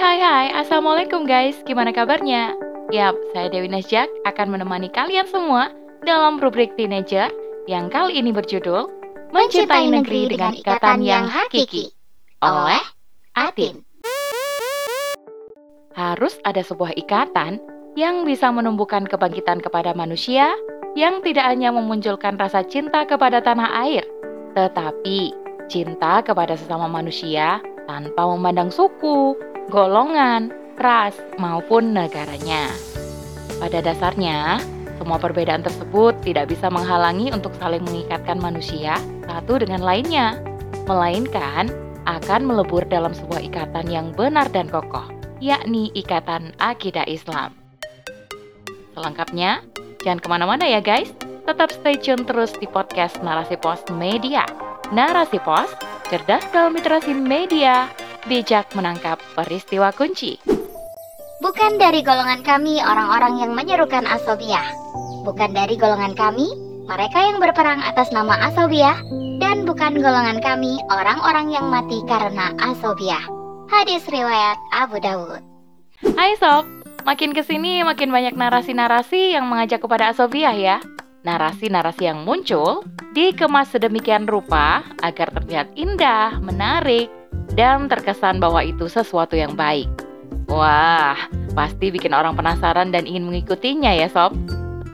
hai hai, Assalamualaikum guys, gimana kabarnya? Yap, saya Dewi Nasjak akan menemani kalian semua dalam rubrik Teenager yang kali ini berjudul Mencintai Negeri dengan Ikatan yang Hakiki oleh Atin. Harus ada sebuah ikatan yang bisa menumbuhkan kebangkitan kepada manusia yang tidak hanya memunculkan rasa cinta kepada tanah air, tetapi cinta kepada sesama manusia tanpa memandang suku, golongan, ras, maupun negaranya. Pada dasarnya, semua perbedaan tersebut tidak bisa menghalangi untuk saling mengikatkan manusia satu dengan lainnya, melainkan akan melebur dalam sebuah ikatan yang benar dan kokoh, yakni ikatan akidah Islam. Selengkapnya, jangan ke mana-mana ya guys, tetap stay tune terus di podcast Narasi Pos Media. Narasi Pos, cerdas dalam literasi media, bijak menangkap peristiwa kunci. Bukan dari golongan kami orang-orang yang menyerukan asobiah. Bukan dari golongan kami mereka yang berperang atas nama asobiah. Dan bukan golongan kami orang-orang yang mati karena asobiah. Hadis riwayat Abu Dawud. Hai sob, makin ke sini makin banyak narasi-narasi yang mengajak kepada asobiah ya. Narasi-narasi yang muncul dikemas sedemikian rupa agar terlihat indah, menarik, dan terkesan bahwa itu sesuatu yang baik. Wah, pasti bikin orang penasaran dan ingin mengikutinya ya sob.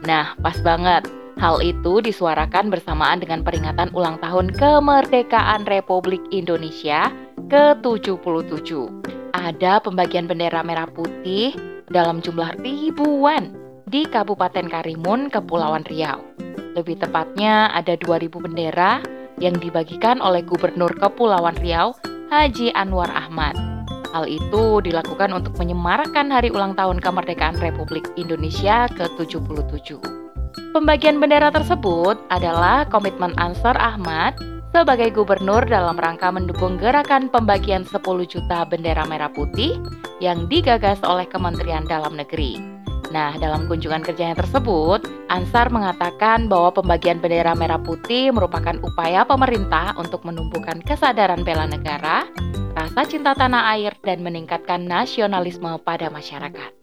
Nah, pas banget. Hal itu disuarakan bersamaan dengan peringatan ulang tahun kemerdekaan Republik Indonesia ke-77. Ada pembagian bendera merah putih dalam jumlah ribuan di Kabupaten Karimun, Kepulauan Riau. Lebih tepatnya ada 2000 bendera yang dibagikan oleh Gubernur Kepulauan Riau Haji Anwar Ahmad. Hal itu dilakukan untuk menyemarakan hari ulang tahun kemerdekaan Republik Indonesia ke-77. Pembagian bendera tersebut adalah komitmen Ansar Ahmad sebagai gubernur dalam rangka mendukung gerakan pembagian 10 juta bendera merah putih yang digagas oleh Kementerian Dalam Negeri. Nah, dalam kunjungan kerjanya tersebut, Ansar mengatakan bahwa pembagian bendera merah putih merupakan upaya pemerintah untuk menumbuhkan kesadaran bela negara, rasa cinta tanah air, dan meningkatkan nasionalisme pada masyarakat.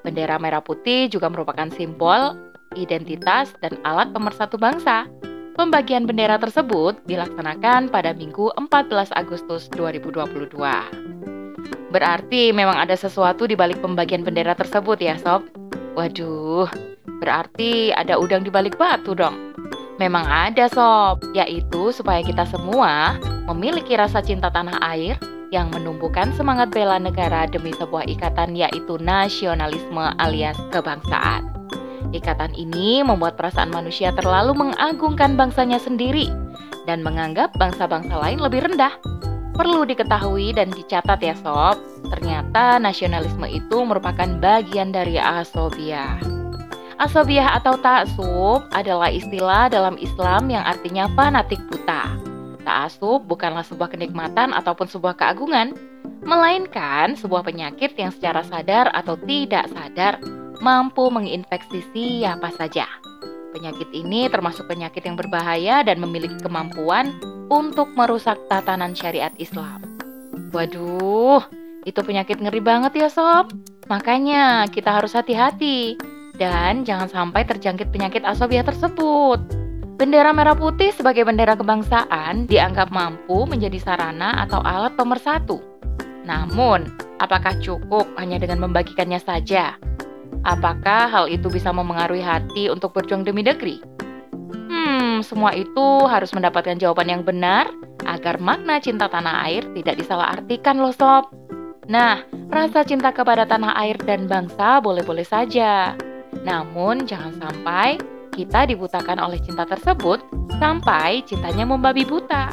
Bendera merah putih juga merupakan simbol, identitas, dan alat pemersatu bangsa. Pembagian bendera tersebut dilaksanakan pada Minggu 14 Agustus 2022. Berarti memang ada sesuatu di balik pembagian bendera tersebut ya, Sob? Waduh, berarti ada udang di balik batu dong. Memang ada sob, yaitu supaya kita semua memiliki rasa cinta tanah air yang menumbuhkan semangat bela negara demi sebuah ikatan yaitu nasionalisme alias kebangsaan. Ikatan ini membuat perasaan manusia terlalu mengagungkan bangsanya sendiri dan menganggap bangsa-bangsa lain lebih rendah. Perlu diketahui dan dicatat ya sob, ternyata nasionalisme itu merupakan bagian dari asobiah. Asobiah atau taksub adalah istilah dalam Islam yang artinya fanatik buta. Taksub bukanlah sebuah kenikmatan ataupun sebuah keagungan, melainkan sebuah penyakit yang secara sadar atau tidak sadar mampu menginfeksi siapa saja. Penyakit ini termasuk penyakit yang berbahaya dan memiliki kemampuan untuk merusak tatanan syariat Islam. Waduh, itu penyakit ngeri banget ya sob. Makanya kita harus hati-hati dan jangan sampai terjangkit penyakit asobiah tersebut. Bendera merah putih sebagai bendera kebangsaan dianggap mampu menjadi sarana atau alat pemersatu. Namun, apakah cukup hanya dengan membagikannya saja? Apakah hal itu bisa memengaruhi hati untuk berjuang demi negeri? Hmm, semua itu harus mendapatkan jawaban yang benar agar makna cinta tanah air tidak disalahartikan loh sob. Nah, rasa cinta kepada tanah air dan bangsa boleh-boleh saja. Namun jangan sampai kita dibutakan oleh cinta tersebut sampai cintanya membabi buta.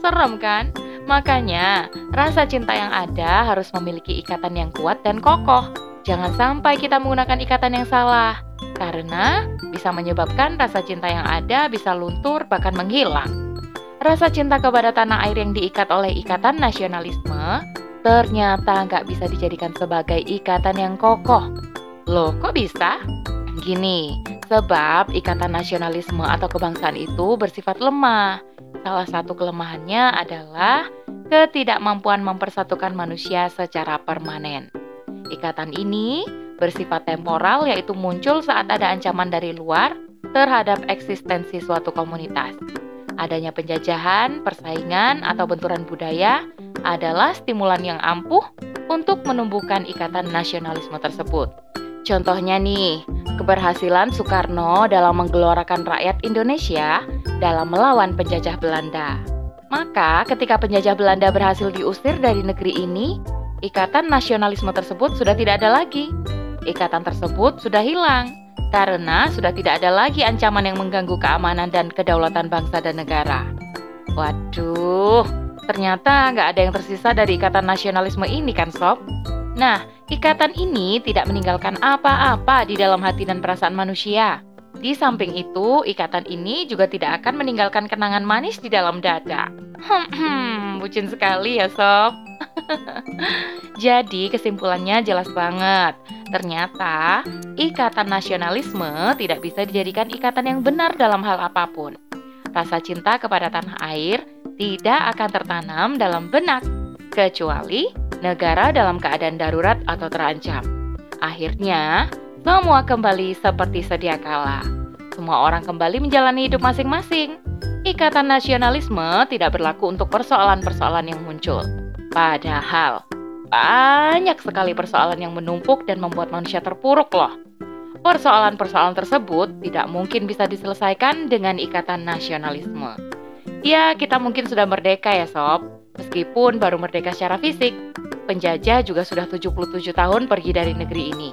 Serem kan? Makanya, rasa cinta yang ada harus memiliki ikatan yang kuat dan kokoh Jangan sampai kita menggunakan ikatan yang salah, karena bisa menyebabkan rasa cinta yang ada bisa luntur bahkan menghilang. Rasa cinta kepada tanah air yang diikat oleh ikatan nasionalisme ternyata nggak bisa dijadikan sebagai ikatan yang kokoh. Loh, kok bisa? Gini, sebab ikatan nasionalisme atau kebangsaan itu bersifat lemah. Salah satu kelemahannya adalah ketidakmampuan mempersatukan manusia secara permanen. Ikatan ini bersifat temporal yaitu muncul saat ada ancaman dari luar terhadap eksistensi suatu komunitas. Adanya penjajahan, persaingan, atau benturan budaya adalah stimulan yang ampuh untuk menumbuhkan ikatan nasionalisme tersebut. Contohnya nih, keberhasilan Soekarno dalam menggelorakan rakyat Indonesia dalam melawan penjajah Belanda. Maka, ketika penjajah Belanda berhasil diusir dari negeri ini, ikatan nasionalisme tersebut sudah tidak ada lagi. Ikatan tersebut sudah hilang karena sudah tidak ada lagi ancaman yang mengganggu keamanan dan kedaulatan bangsa dan negara. Waduh, ternyata nggak ada yang tersisa dari ikatan nasionalisme ini kan Sob? Nah, ikatan ini tidak meninggalkan apa-apa di dalam hati dan perasaan manusia. Di samping itu, ikatan ini juga tidak akan meninggalkan kenangan manis di dalam dada. Hmm, bucin sekali ya sob. Jadi kesimpulannya jelas banget. Ternyata ikatan nasionalisme tidak bisa dijadikan ikatan yang benar dalam hal apa pun. Rasa cinta kepada tanah air tidak akan tertanam dalam benak, kecuali negara dalam keadaan darurat atau terancam. Akhirnya, semua kembali seperti sedia kala. Semua orang kembali menjalani hidup masing-masing. Ikatan nasionalisme tidak berlaku untuk persoalan-persoalan yang muncul. Padahal, banyak sekali persoalan yang menumpuk dan membuat manusia terpuruk loh. Persoalan-persoalan tersebut tidak mungkin bisa diselesaikan dengan ikatan nasionalisme. Ya, kita mungkin sudah merdeka ya sob, meskipun baru merdeka secara fisik. Penjajah juga sudah 77 tahun pergi dari negeri ini.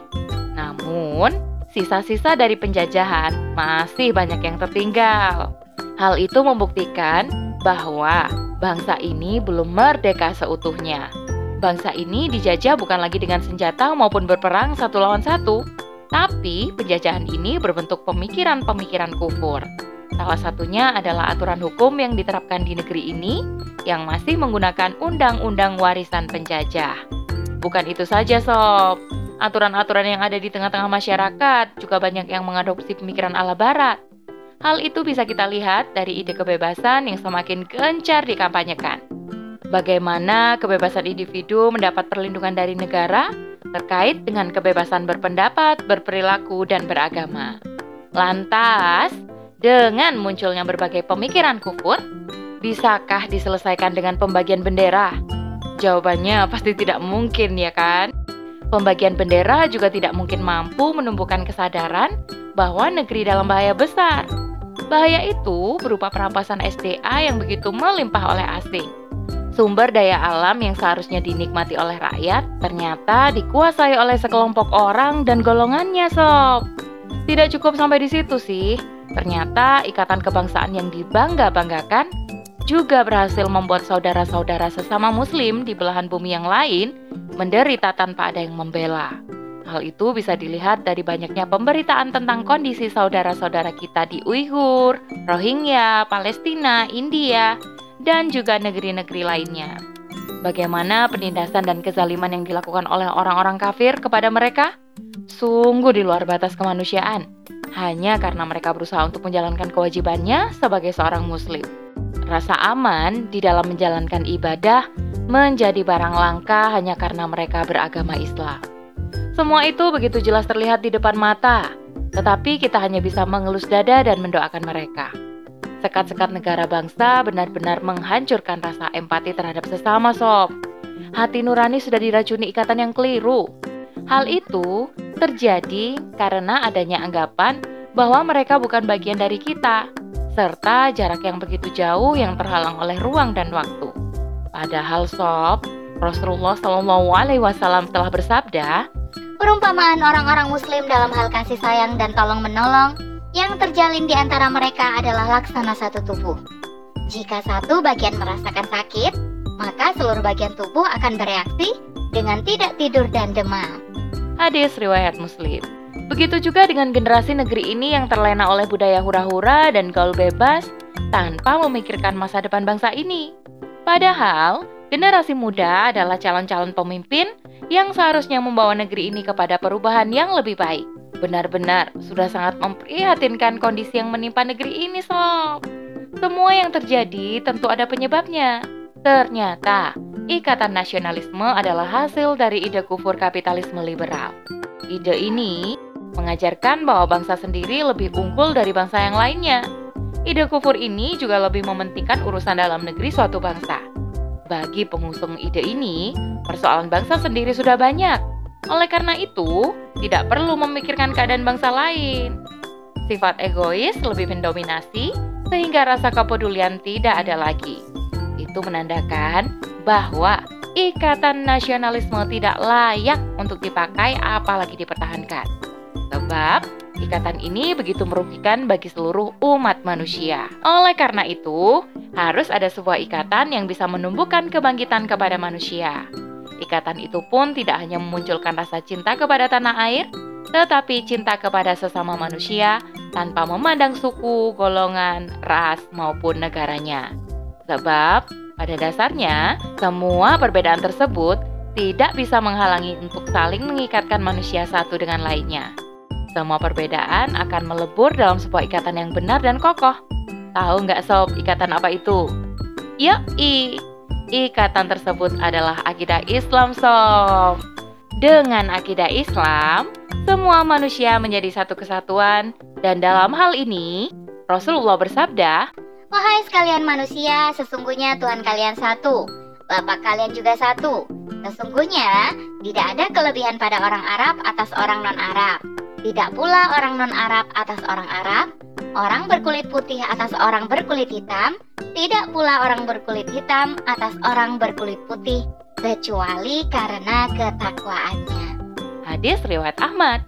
Namun, sisa-sisa dari penjajahan masih banyak yang tertinggal. Hal itu membuktikan bahwa bangsa ini belum merdeka seutuhnya. Bangsa ini dijajah bukan lagi dengan senjata maupun berperang satu lawan satu, tapi penjajahan ini berbentuk pemikiran-pemikiran kufur. Salah satunya adalah aturan hukum yang diterapkan di negeri ini yang masih menggunakan undang-undang warisan penjajah. Bukan itu saja, sob aturan-aturan yang ada di tengah-tengah masyarakat juga banyak yang mengadopsi pemikiran ala barat. Hal itu bisa kita lihat dari ide kebebasan yang semakin gencar dikampanyekan. Bagaimana kebebasan individu mendapat perlindungan dari negara terkait dengan kebebasan berpendapat, berperilaku, dan beragama. Lantas, dengan munculnya berbagai pemikiran kufur, bisakah diselesaikan dengan pembagian bendera? Jawabannya pasti tidak mungkin, ya kan? Pembagian bendera juga tidak mungkin mampu menumbuhkan kesadaran bahwa negeri dalam bahaya besar. Bahaya itu berupa perampasan SDA yang begitu melimpah oleh asing. Sumber daya alam yang seharusnya dinikmati oleh rakyat ternyata dikuasai oleh sekelompok orang dan golongannya, sob. Tidak cukup sampai di situ sih. Ternyata ikatan kebangsaan yang dibangga-banggakan juga berhasil membuat saudara-saudara sesama muslim di belahan bumi yang lain menderita tanpa ada yang membela. Hal itu bisa dilihat dari banyaknya pemberitaan tentang kondisi saudara-saudara kita di Uighur, Rohingya, Palestina, India, dan juga negeri-negeri lainnya. Bagaimana penindasan dan kezaliman yang dilakukan oleh orang-orang kafir kepada mereka? Sungguh di luar batas kemanusiaan, hanya karena mereka berusaha untuk menjalankan kewajibannya sebagai seorang muslim. Rasa aman di dalam menjalankan ibadah menjadi barang langka hanya karena mereka beragama Islam. Semua itu begitu jelas terlihat di depan mata, tetapi kita hanya bisa mengelus dada dan mendoakan mereka. Sekat-sekat negara bangsa benar-benar menghancurkan rasa empati terhadap sesama sob. Hati nurani sudah diracuni ikatan yang keliru. Hal itu terjadi karena adanya anggapan bahwa mereka bukan bagian dari kita, serta jarak yang begitu jauh yang terhalang oleh ruang dan waktu. Padahal sob, Rasulullah Shallallahu Alaihi Wasallam telah bersabda, perumpamaan orang-orang Muslim dalam hal kasih sayang dan tolong menolong yang terjalin di antara mereka adalah laksana satu tubuh. Jika satu bagian merasakan sakit, maka seluruh bagian tubuh akan bereaksi dengan tidak tidur dan demam. Hadis riwayat Muslim. Begitu juga dengan generasi negeri ini yang terlena oleh budaya hura-hura dan gaul bebas tanpa memikirkan masa depan bangsa ini. Padahal, generasi muda adalah calon-calon pemimpin yang seharusnya membawa negeri ini kepada perubahan yang lebih baik. Benar-benar sudah sangat memprihatinkan kondisi yang menimpa negeri ini, Sob. Semua yang terjadi tentu ada penyebabnya. Ternyata, ikatan nasionalisme adalah hasil dari ide kufur kapitalisme liberal. Ide ini mengajarkan bahwa bangsa sendiri lebih unggul dari bangsa yang lainnya. Ide kufur ini juga lebih mementingkan urusan dalam negeri suatu bangsa. Bagi pengusung ide ini, persoalan bangsa sendiri sudah banyak. Oleh karena itu, tidak perlu memikirkan keadaan bangsa lain. Sifat egois lebih mendominasi, sehingga rasa kepedulian tidak ada lagi. Itu menandakan bahwa ikatan nasionalisme tidak layak untuk dipakai apalagi dipertahankan. Sebab ikatan ini begitu merugikan bagi seluruh umat manusia. Oleh karena itu, harus ada sebuah ikatan yang bisa menumbuhkan kebangkitan kepada manusia. Ikatan itu pun tidak hanya memunculkan rasa cinta kepada tanah air, tetapi cinta kepada sesama manusia tanpa memandang suku, golongan, ras, maupun negaranya. Sebab, pada dasarnya, semua perbedaan tersebut tidak bisa menghalangi untuk saling mengikatkan manusia satu dengan lainnya. Semua perbedaan akan melebur dalam sebuah ikatan yang benar dan kokoh. Tahu nggak sob, ikatan apa itu? Yuk, i. Ikatan tersebut adalah akidah Islam sob. Dengan akidah Islam, semua manusia menjadi satu kesatuan dan dalam hal ini Rasulullah bersabda, Wahai sekalian manusia, sesungguhnya Tuhan kalian satu, Bapak kalian juga satu. Sesungguhnya tidak ada kelebihan pada orang Arab atas orang non-Arab. Tidak pula orang non-Arab atas orang Arab, orang berkulit putih atas orang berkulit hitam, tidak pula orang berkulit hitam atas orang berkulit putih, kecuali karena ketakwaannya. Hadis riwayat Ahmad.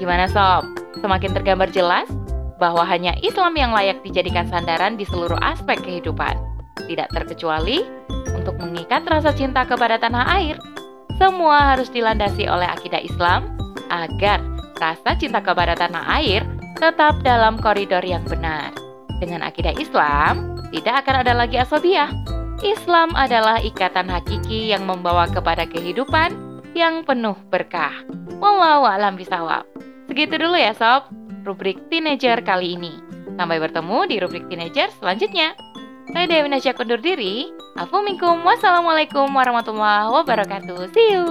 Gimana sob? Semakin tergambar jelas bahwa hanya Islam yang layak dijadikan sandaran di seluruh aspek kehidupan. Tidak terkecuali untuk mengikat rasa cinta kepada tanah air. Semua harus dilandasi oleh akidah Islam agar rasa cinta kepada tanah air tetap dalam koridor yang benar. Dengan akidah Islam, tidak akan ada lagi asobiah. Islam adalah ikatan hakiki yang membawa kepada kehidupan yang penuh berkah. Wallahu a'lam bisawab. Segitu dulu ya sob, rubrik teenager kali ini. Sampai bertemu di rubrik teenager selanjutnya. Saya Dewi Najak undur diri. Minkum. Wassalamualaikum warahmatullahi wabarakatuh. See you.